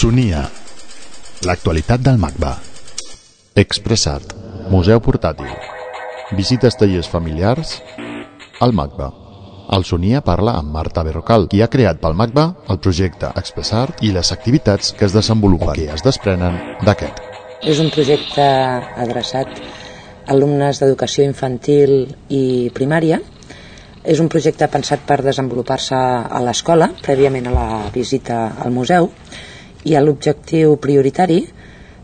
Sonia. L'actualitat del MACBA. Expressart. Museu portàtil. Visites tallers familiars al MACBA. El Sonia parla amb Marta Berrocal, qui ha creat pel MACBA el projecte Expressart i les activitats que es desenvolupen que es desprenen d'aquest. És un projecte adreçat a alumnes d'educació infantil i primària. És un projecte pensat per desenvolupar-se a l'escola, prèviament a la visita al museu, i l'objectiu prioritari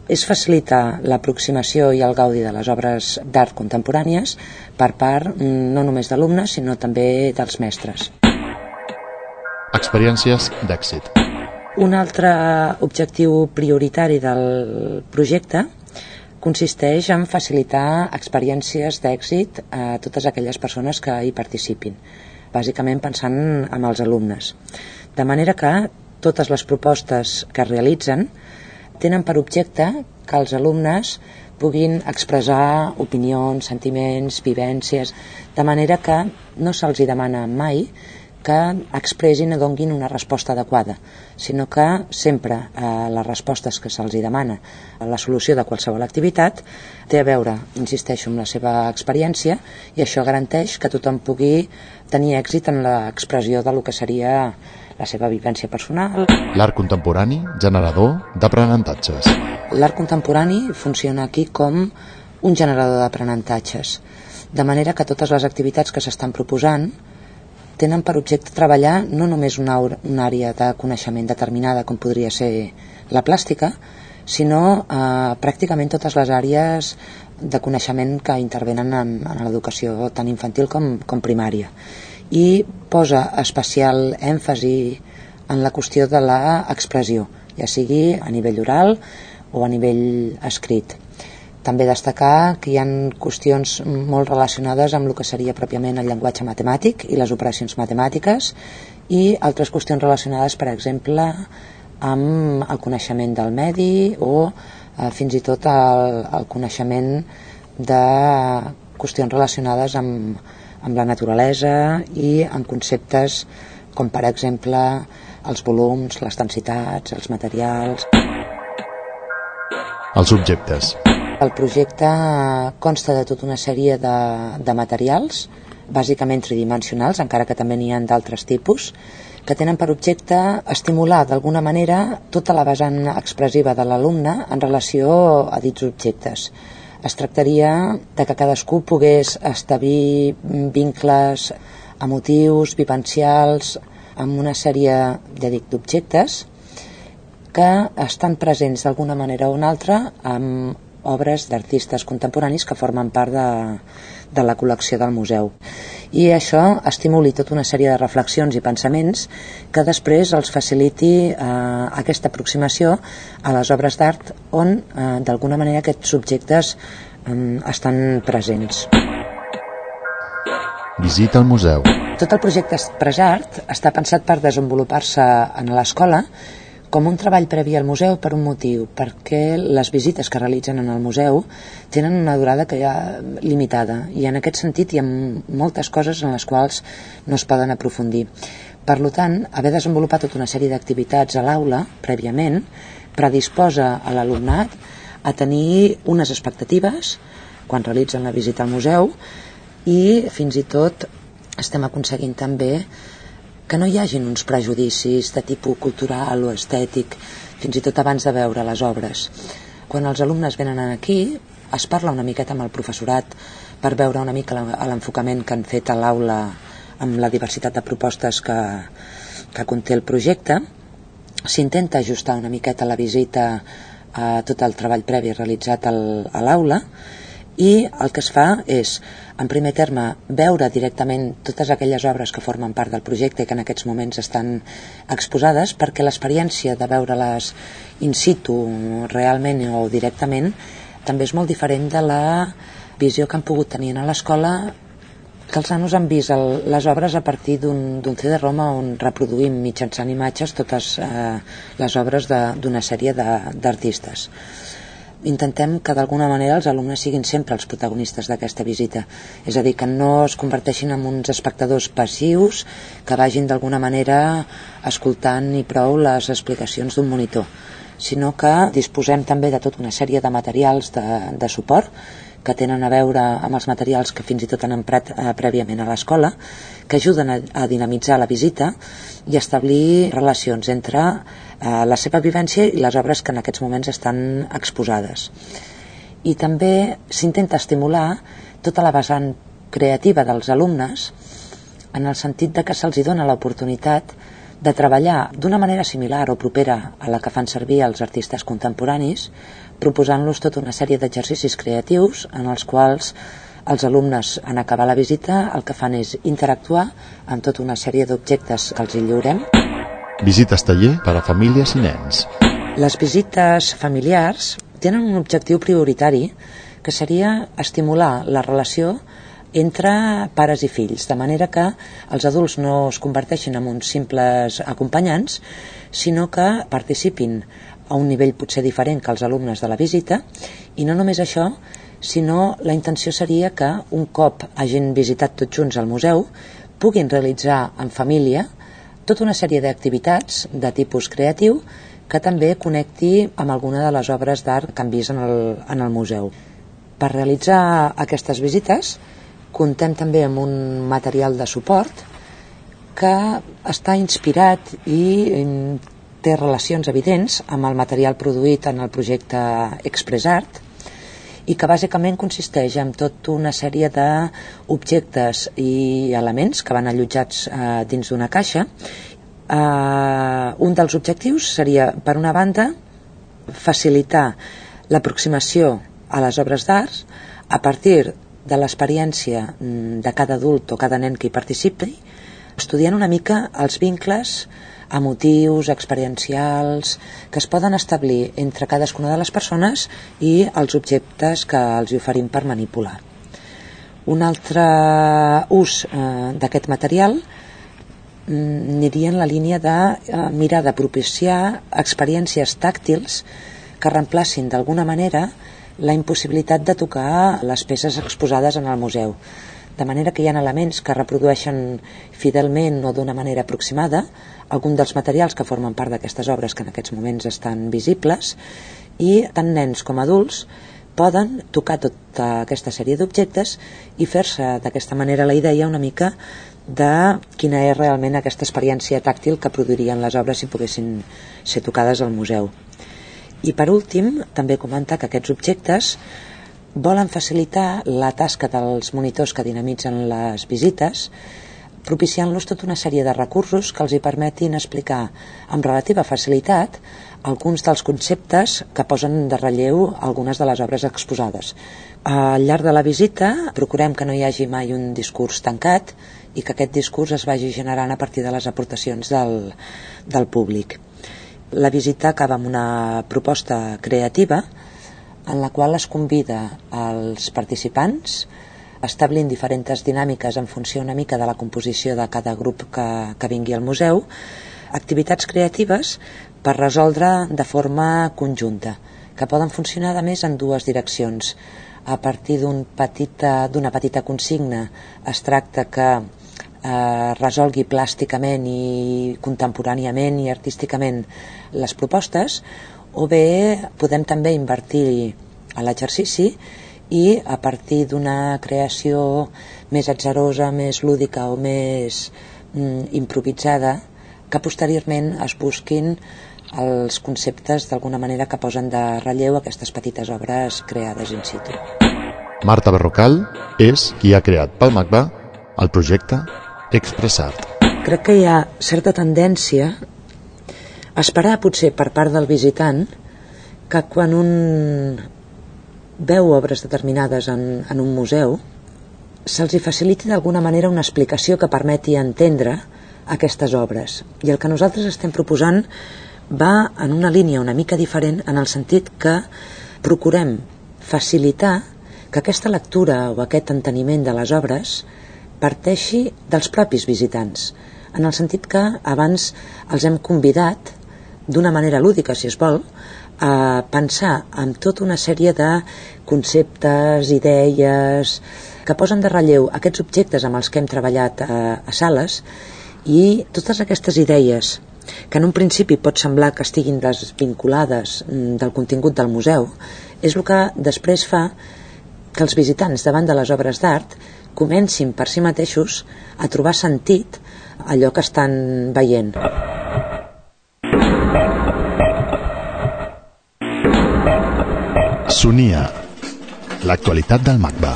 és facilitar l'aproximació i el gaudi de les obres d'art contemporànies per part mm, no només d'alumnes, sinó també dels mestres. Experiències d'èxit. Un altre objectiu prioritari del projecte consisteix en facilitar experiències d'èxit a totes aquelles persones que hi participin, bàsicament pensant en els alumnes. De manera que totes les propostes que es realitzen tenen per objecte que els alumnes puguin expressar opinions, sentiments, vivències, de manera que no se'ls demana mai que expressin o donguin una resposta adequada, sinó que sempre eh, les respostes que se'ls demana a la solució de qualsevol activitat té a veure, insisteixo, amb la seva experiència i això garanteix que tothom pugui tenir èxit en l'expressió de lo que seria la seva vivència personal. L'art contemporani, generador d'aprenentatges. L'art contemporani funciona aquí com un generador d'aprenentatges, de manera que totes les activitats que s'estan proposant tenen per objecte treballar no només una, una àrea de coneixement determinada com podria ser la plàstica, sinó eh, pràcticament totes les àrees de coneixement que intervenen en, en l'educació tant infantil com, com primària i posa especial èmfasi en la qüestió de l'expressió, ja sigui a nivell oral o a nivell escrit. També destacar que hi ha qüestions molt relacionades amb el que seria pròpiament el llenguatge matemàtic i les operacions matemàtiques i altres qüestions relacionades, per exemple, amb el coneixement del medi o eh, fins i tot el, el coneixement de qüestions relacionades amb, amb la naturalesa i amb conceptes com per exemple els volums, les densitats, els materials... Els objectes. El projecte consta de tota una sèrie de, de materials, bàsicament tridimensionals, encara que també n'hi ha d'altres tipus, que tenen per objecte estimular d'alguna manera tota la vessant expressiva de l'alumne en relació a dits objectes es tractaria de que cadascú pogués establir vincles emotius, vivencials, amb una sèrie, ja dic, d'objectes que estan presents d'alguna manera o una altra amb obres d'artistes contemporanis que formen part de, de la col·lecció del museu. I això estimuli tota una sèrie de reflexions i pensaments que després els faciliti eh, aquesta aproximació a les obres d'art on eh, d'alguna manera aquests subjectes eh, estan presents. Visita al museu. Tot el projecte Expressart està pensat per desenvolupar-se en l'escola com un treball previ al museu per un motiu, perquè les visites que realitzen en el museu tenen una durada que ha limitada i en aquest sentit hi ha moltes coses en les quals no es poden aprofundir. Per tant, haver desenvolupat tota una sèrie d'activitats a l'aula prèviament predisposa a l'alumnat a tenir unes expectatives quan realitzen la visita al museu i fins i tot estem aconseguint també que no hi hagin uns prejudicis de tipus cultural o estètic, fins i tot abans de veure les obres. Quan els alumnes venen aquí, es parla una miqueta amb el professorat per veure una mica l'enfocament que han fet a l'aula amb la diversitat de propostes que, que conté el projecte. S'intenta ajustar una miqueta la visita a tot el treball previ realitzat al, a l'aula i el que es fa és, en primer terme, veure directament totes aquelles obres que formen part del projecte i que en aquests moments estan exposades perquè l'experiència de veure-les in situ realment o directament també és molt diferent de la visió que han pogut tenir a l'escola que els nanos han vist el, les obres a partir d'un CD-ROM on reproduïm mitjançant imatges totes eh, les obres d'una sèrie d'artistes intentem que d'alguna manera els alumnes siguin sempre els protagonistes d'aquesta visita. És a dir, que no es converteixin en uns espectadors passius que vagin d'alguna manera escoltant i prou les explicacions d'un monitor sinó que disposem també de tota una sèrie de materials de, de suport que tenen a veure amb els materials que fins i tot han emprat eh, prèviament a l'escola, que ajuden a, a dinamitzar la visita i establir relacions entre eh, la seva vivència i les obres que en aquests moments estan exposades. I també s'intenta estimular tota la vessant creativa dels alumnes en el sentit de que se'ls dona l'oportunitat de treballar d'una manera similar o propera a la que fan servir els artistes contemporanis, proposant-los tota una sèrie d'exercicis creatius en els quals els alumnes, en acabar la visita, el que fan és interactuar amb tota una sèrie d'objectes que els hi lliurem. Visites taller per a famílies i nens. Les visites familiars tenen un objectiu prioritari que seria estimular la relació entre pares i fills, de manera que els adults no es converteixin en uns simples acompanyants, sinó que participin a un nivell potser diferent que els alumnes de la visita i no només això, sinó la intenció seria que un cop hagin visitat tots junts al museu puguin realitzar en família tota una sèrie d'activitats de tipus creatiu que també connecti amb alguna de les obres d'art que han vist en el, en el museu. Per realitzar aquestes visites Contem també amb un material de suport que està inspirat i té relacions evidents amb el material produït en el projecte Express Art i que bàsicament consisteix en tota una sèrie d'objectes i elements que van allotjats eh, dins d'una caixa. Eh, un dels objectius seria, per una banda, facilitar l'aproximació a les obres d'art a partir de l'experiència mm, de cada adult o cada nen que hi participi, estudiant una mica els vincles emotius, experiencials, que es poden establir entre cadascuna de les persones i els objectes que els oferim per manipular. Un altre ús eh, d'aquest material mm, aniria en la línia de eh, mirar de propiciar experiències tàctils que reemplacin d'alguna manera la impossibilitat de tocar les peces exposades en el museu de manera que hi ha elements que reprodueixen fidelment o d'una manera aproximada algun dels materials que formen part d'aquestes obres que en aquests moments estan visibles i tant nens com adults poden tocar tota aquesta sèrie d'objectes i fer-se d'aquesta manera la idea una mica de quina és realment aquesta experiència tàctil que produirien les obres si poguessin ser tocades al museu. I per últim, també comentar que aquests objectes volen facilitar la tasca dels monitors que dinamitzen les visites propiciant-los tota una sèrie de recursos que els hi permetin explicar amb relativa facilitat alguns dels conceptes que posen de relleu algunes de les obres exposades. Al llarg de la visita procurem que no hi hagi mai un discurs tancat i que aquest discurs es vagi generant a partir de les aportacions del, del públic. La visita acaba amb una proposta creativa en la qual es convida als participants establint diferents dinàmiques en funció una mica de la composició de cada grup que, que vingui al museu, activitats creatives per resoldre de forma conjunta, que poden funcionar a més en dues direccions. A partir d'una un petita, petita consigna es tracta que eh, resolgui plàsticament i contemporàniament i artísticament les propostes o bé podem també invertir a l'exercici i a partir d'una creació més atzerosa, més lúdica o més mm, improvisada que posteriorment es busquin els conceptes d'alguna manera que posen de relleu aquestes petites obres creades in situ. Marta Berrocal és qui ha creat pel MACBA el projecte expressat. Crec que hi ha certa tendència a esperar potser per part del visitant que quan un veu obres determinades en, en un museu se'ls faciliti d'alguna manera una explicació que permeti entendre aquestes obres. I el que nosaltres estem proposant va en una línia una mica diferent en el sentit que procurem facilitar que aquesta lectura o aquest enteniment de les obres parteixi dels propis visitants, en el sentit que abans els hem convidat, d'una manera lúdica, si es vol, a pensar en tota una sèrie de conceptes, idees, que posen de relleu aquests objectes amb els que hem treballat a, a sales i totes aquestes idees que en un principi pot semblar que estiguin desvinculades mm, del contingut del museu, és el que després fa que els visitants davant de les obres d'art comencin per si mateixos a trobar sentit allò que estan veient. Sonia. L'actualitat del MACBA.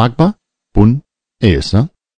macba.es